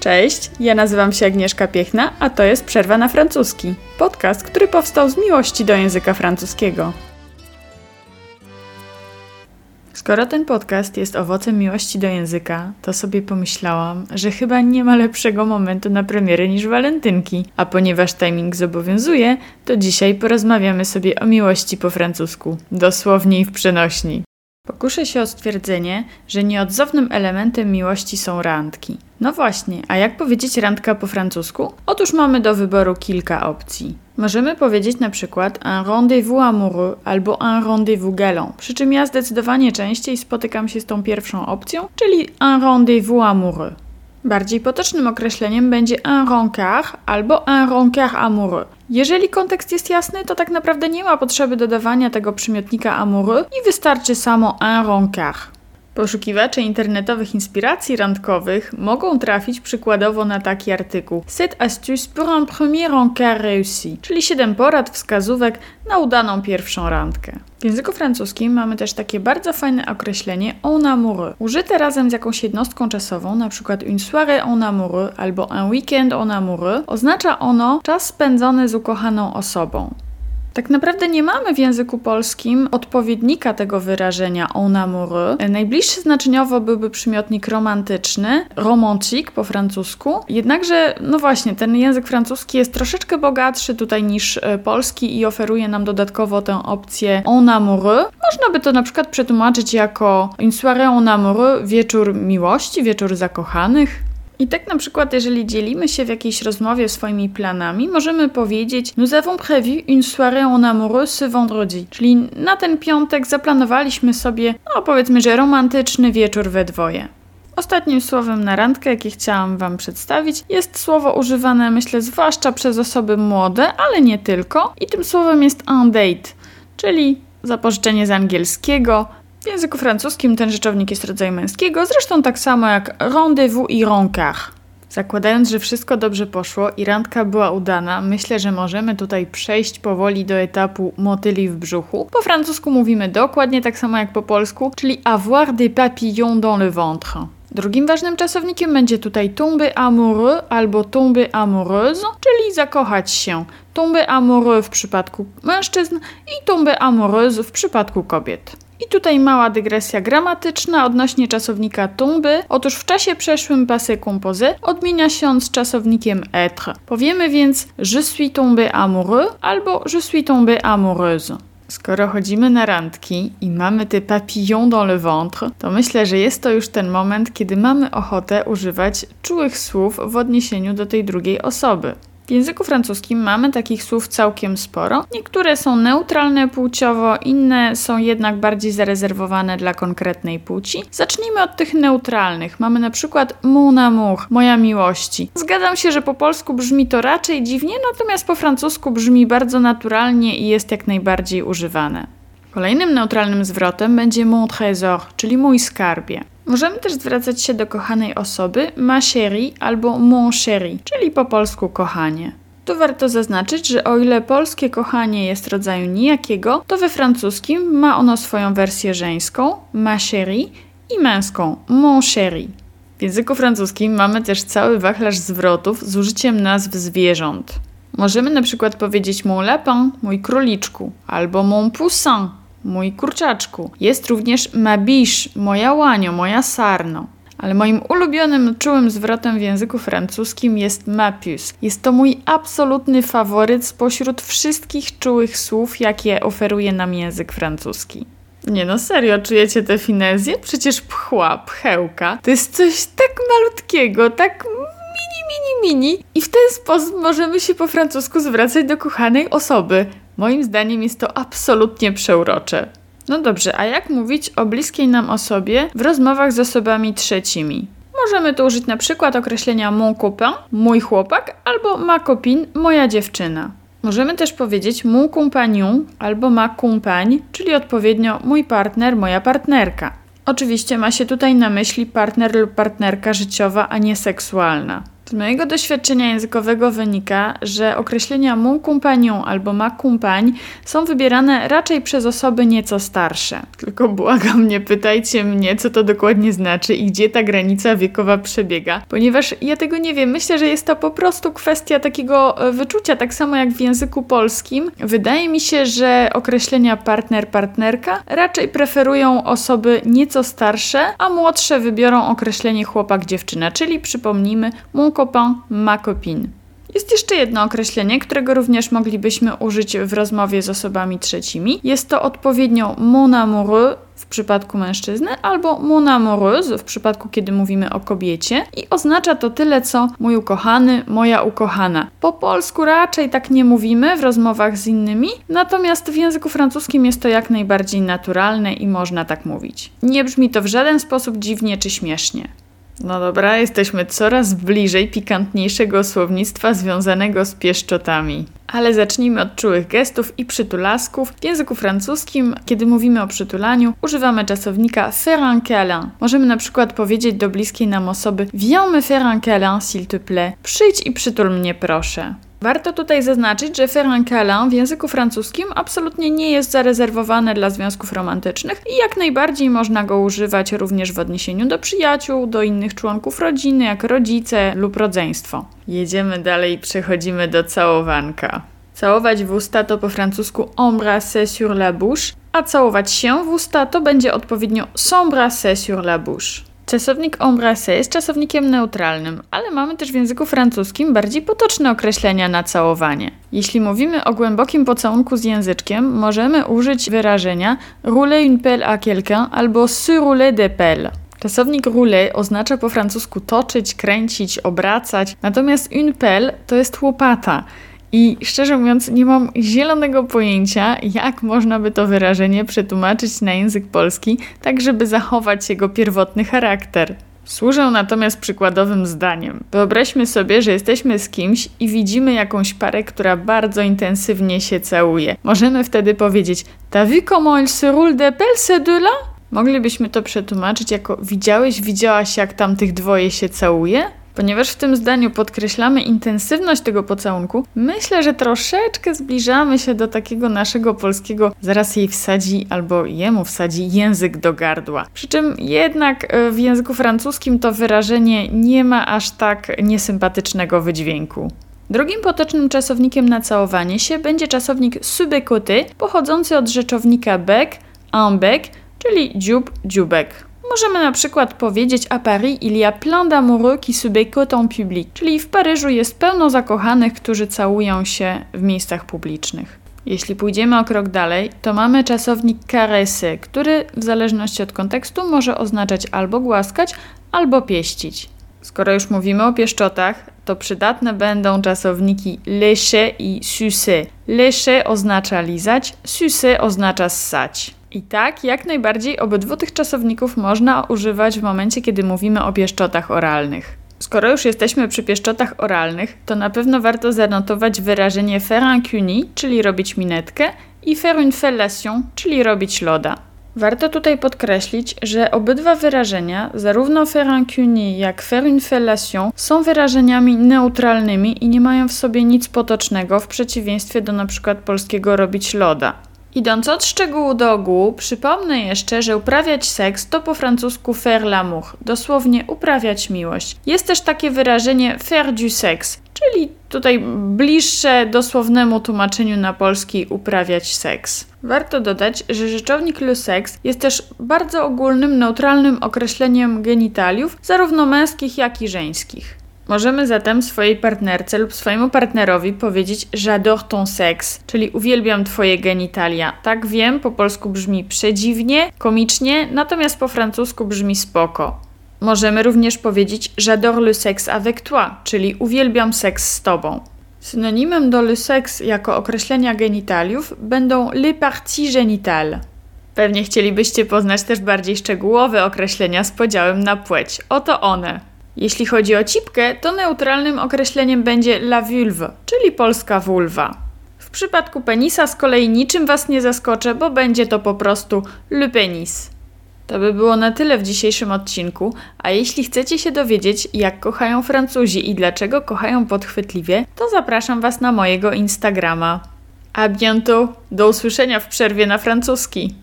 Cześć, ja nazywam się Agnieszka Piechna, a to jest Przerwa na francuski. Podcast, który powstał z miłości do języka francuskiego. Skoro ten podcast jest owocem miłości do języka, to sobie pomyślałam, że chyba nie ma lepszego momentu na premierę niż walentynki. A ponieważ timing zobowiązuje, to dzisiaj porozmawiamy sobie o miłości po francusku, dosłownie i w przenośni. Pokuszę się o stwierdzenie, że nieodzownym elementem miłości są randki. No właśnie, a jak powiedzieć randka po francusku? Otóż mamy do wyboru kilka opcji. Możemy powiedzieć na przykład un rendezvous amoureux albo un rendezvous galant, przy czym ja zdecydowanie częściej spotykam się z tą pierwszą opcją, czyli un rendezvous amoureux. Bardziej potocznym określeniem będzie un rencard albo un rencard amoureux. Jeżeli kontekst jest jasny, to tak naprawdę nie ma potrzeby dodawania tego przymiotnika amoureux i wystarczy samo un rencard. Poszukiwacze internetowych inspiracji randkowych mogą trafić przykładowo na taki artykuł Cette astuce pour un premier encart réussi, czyli 7 porad, wskazówek na udaną pierwszą randkę. W języku francuskim mamy też takie bardzo fajne określenie en amoureux. Użyte razem z jakąś jednostką czasową, np. une soirée en amoureux albo un weekend en amoureux, oznacza ono czas spędzony z ukochaną osobą. Tak naprawdę nie mamy w języku polskim odpowiednika tego wyrażenia en amoureux. Najbliższy znaczeniowo byłby przymiotnik romantyczny, romantique po francusku. Jednakże, no właśnie, ten język francuski jest troszeczkę bogatszy tutaj niż e, polski i oferuje nam dodatkowo tę opcję en amoureux. Można by to na przykład przetłumaczyć jako une soirée en amoureux, wieczór miłości, wieczór zakochanych. I tak na przykład, jeżeli dzielimy się w jakiejś rozmowie swoimi planami, możemy powiedzieć Nous avons prévu une soirée en amoureux ce vendredi. Czyli na ten piątek zaplanowaliśmy sobie, no powiedzmy, że romantyczny wieczór we dwoje. Ostatnim słowem na randkę, jakie chciałam Wam przedstawić, jest słowo używane, myślę, zwłaszcza przez osoby młode, ale nie tylko. I tym słowem jest un date, czyli zapożyczenie z angielskiego, w języku francuskim ten rzeczownik jest rodzaju męskiego, zresztą tak samo jak rendezvous i rencard. Zakładając, że wszystko dobrze poszło i randka była udana, myślę, że możemy tutaj przejść powoli do etapu motyli w brzuchu. Po francusku mówimy dokładnie tak samo jak po polsku, czyli avoir des papillons dans le ventre. Drugim ważnym czasownikiem będzie tutaj tomber amoureux albo tomber amoureuse, czyli zakochać się. Tomber amoureux w przypadku mężczyzn i tomber amoureuse w przypadku kobiet. I tutaj mała dygresja gramatyczna odnośnie czasownika tomber. Otóż w czasie przeszłym passé composé odmienia się on z czasownikiem être. Powiemy więc je suis tombé amoureux albo je suis tombée amoureuse. Skoro chodzimy na randki i mamy te papillons dans le ventre, to myślę, że jest to już ten moment, kiedy mamy ochotę używać czułych słów w odniesieniu do tej drugiej osoby. W języku francuskim mamy takich słów całkiem sporo. Niektóre są neutralne płciowo, inne są jednak bardziej zarezerwowane dla konkretnej płci. Zacznijmy od tych neutralnych. Mamy na przykład mon amour, moja miłości. Zgadzam się, że po polsku brzmi to raczej dziwnie, natomiast po francusku brzmi bardzo naturalnie i jest jak najbardziej używane. Kolejnym neutralnym zwrotem będzie mon trésor, czyli mój skarbie. Możemy też zwracać się do kochanej osoby ma chérie albo mon chéri, czyli po polsku kochanie. Tu warto zaznaczyć, że o ile polskie kochanie jest rodzaju nijakiego, to we francuskim ma ono swoją wersję żeńską ma chérie i męską mon chéri. W języku francuskim mamy też cały wachlarz zwrotów z użyciem nazw zwierząt. Możemy na przykład powiedzieć mon lapin, mój króliczku, albo mon poussin, mój kurczaczku. Jest również ma biche, moja łanio, moja sarno. Ale moim ulubionym, czułym zwrotem w języku francuskim jest mapius. Jest to mój absolutny faworyt spośród wszystkich czułych słów, jakie oferuje nam język francuski. Nie no, serio, czujecie tę finezję? Przecież pchła, pchełka, to jest coś tak malutkiego, tak mini, mini, mini i w ten sposób możemy się po francusku zwracać do kochanej osoby. Moim zdaniem jest to absolutnie przeurocze. No dobrze, a jak mówić o bliskiej nam osobie w rozmowach z osobami trzecimi? Możemy tu użyć na przykład określenia mon copain, mój chłopak, albo ma copine, moja dziewczyna. Możemy też powiedzieć mon compagnon albo ma compagne, czyli odpowiednio mój partner, moja partnerka. Oczywiście ma się tutaj na myśli partner lub partnerka życiowa, a nie seksualna. Z mojego doświadczenia językowego wynika, że określenia mon compagnon albo ma compagne są wybierane raczej przez osoby nieco starsze. Tylko błagam, nie pytajcie mnie, co to dokładnie znaczy i gdzie ta granica wiekowa przebiega, ponieważ ja tego nie wiem. Myślę, że jest to po prostu kwestia takiego e, wyczucia, tak samo jak w języku polskim. Wydaje mi się, że określenia partner, partnerka raczej preferują osoby nieco starsze, a młodsze wybiorą określenie chłopak, dziewczyna, czyli przypomnijmy mon copain, ma copine. Jest jeszcze jedno określenie, którego również moglibyśmy użyć w rozmowie z osobami trzecimi. Jest to odpowiednio mon amoureux w przypadku mężczyzny albo mon amoureuse w przypadku, kiedy mówimy o kobiecie i oznacza to tyle co mój ukochany, moja ukochana. Po polsku raczej tak nie mówimy w rozmowach z innymi, natomiast w języku francuskim jest to jak najbardziej naturalne i można tak mówić. Nie brzmi to w żaden sposób dziwnie czy śmiesznie. No dobra, jesteśmy coraz bliżej pikantniejszego słownictwa związanego z pieszczotami. Ale zacznijmy od czułych gestów i przytulasków. W języku francuskim, kiedy mówimy o przytulaniu, używamy czasownika faire un câlin. Możemy na przykład powiedzieć do bliskiej nam osoby Viens me faire un câlin, s'il te plaît. Przyjdź i przytul mnie proszę. Warto tutaj zaznaczyć, że faire un câlin w języku francuskim absolutnie nie jest zarezerwowane dla związków romantycznych i jak najbardziej można go używać również w odniesieniu do przyjaciół, do innych członków rodziny, jak rodzice lub rodzeństwo. Jedziemy dalej i przechodzimy do całowanka. Całować w usta to po francusku embrasser sur la bouche, a całować się w usta to będzie odpowiednio s'embrasser sur la bouche. Czasownik embrasser jest czasownikiem neutralnym, ale mamy też w języku francuskim bardziej potoczne określenia na całowanie. Jeśli mówimy o głębokim pocałunku z języczkiem, możemy użyć wyrażenia rouler une pelle à quelqu'un albo se rouler des pelles. Czasownik rouler oznacza po francusku toczyć, kręcić, obracać, natomiast une pelle to jest łopata. I szczerze mówiąc, nie mam zielonego pojęcia, jak można by to wyrażenie przetłumaczyć na język polski, tak żeby zachować jego pierwotny charakter. Służę natomiast przykładowym zdaniem. Wyobraźmy sobie, że jesteśmy z kimś i widzimy jakąś parę, która bardzo intensywnie się całuje. Możemy wtedy powiedzieć: T'as vu comment il se roule de pelle ces deux-là? Moglibyśmy to przetłumaczyć jako: Widziałeś, widziałaś, jak tam tych dwoje się całuje? Ponieważ w tym zdaniu podkreślamy intensywność tego pocałunku, myślę, że troszeczkę zbliżamy się do takiego naszego polskiego zaraz jej wsadzi albo jemu wsadzi język do gardła. Przy czym jednak e, w języku francuskim to wyrażenie nie ma aż tak niesympatycznego wydźwięku. Drugim potocznym czasownikiem na całowanie się będzie czasownik subekoty, pochodzący od rzeczownika bec, un bec, czyli dziób, dziubek. Możemy na przykład powiedzieć a Paris il y a plein d'amoureux qui se bécotent en public, czyli w Paryżu jest pełno zakochanych, którzy całują się w miejscach publicznych. Jeśli pójdziemy o krok dalej, to mamy czasownik caresy, który w zależności od kontekstu może oznaczać albo głaskać, albo pieścić. Skoro już mówimy o pieszczotach, to przydatne będą czasowniki lécher i sucer. Lécher oznacza lizać, sucer oznacza ssać. I tak, jak najbardziej obydwu tych czasowników można używać w momencie, kiedy mówimy o pieszczotach oralnych. Skoro już jesteśmy przy pieszczotach oralnych, to na pewno warto zanotować wyrażenie faire un czyli robić minetkę, i faire une fellation, czyli robić loda. Warto tutaj podkreślić, że obydwa wyrażenia, zarówno faire un jak faire une fellation, są wyrażeniami neutralnymi i nie mają w sobie nic potocznego w przeciwieństwie do np. polskiego robić loda. Idąc od szczegółu do ogółu, przypomnę jeszcze, że uprawiać seks to po francusku faire l'amour, dosłownie uprawiać miłość. Jest też takie wyrażenie faire du sexe, czyli tutaj bliższe dosłownemu tłumaczeniu na polski uprawiać seks. Warto dodać, że rzeczownik le sexe jest też bardzo ogólnym, neutralnym określeniem genitaliów, zarówno męskich, jak i żeńskich. Możemy zatem swojej partnerce lub swojemu partnerowi powiedzieć j'adore ton sex, czyli uwielbiam twoje genitalia. Tak wiem, po polsku brzmi przedziwnie, komicznie, natomiast po francusku brzmi spoko. Możemy również powiedzieć j'adore le sexe avec toi, czyli uwielbiam seks z tobą. Synonimem do le sexe jako określenia genitaliów będą les parties génitales. Pewnie chcielibyście poznać też bardziej szczegółowe określenia z podziałem na płeć. Oto one. Jeśli chodzi o cipkę, to neutralnym określeniem będzie la vulve, czyli polska vulva. W przypadku penisa z kolei niczym Was nie zaskoczę, bo będzie to po prostu le penis. To by było na tyle w dzisiejszym odcinku, a jeśli chcecie się dowiedzieć, jak kochają Francuzi i dlaczego kochają podchwytliwie, to zapraszam Was na mojego Instagrama. A bientôt! Do usłyszenia w przerwie na francuski!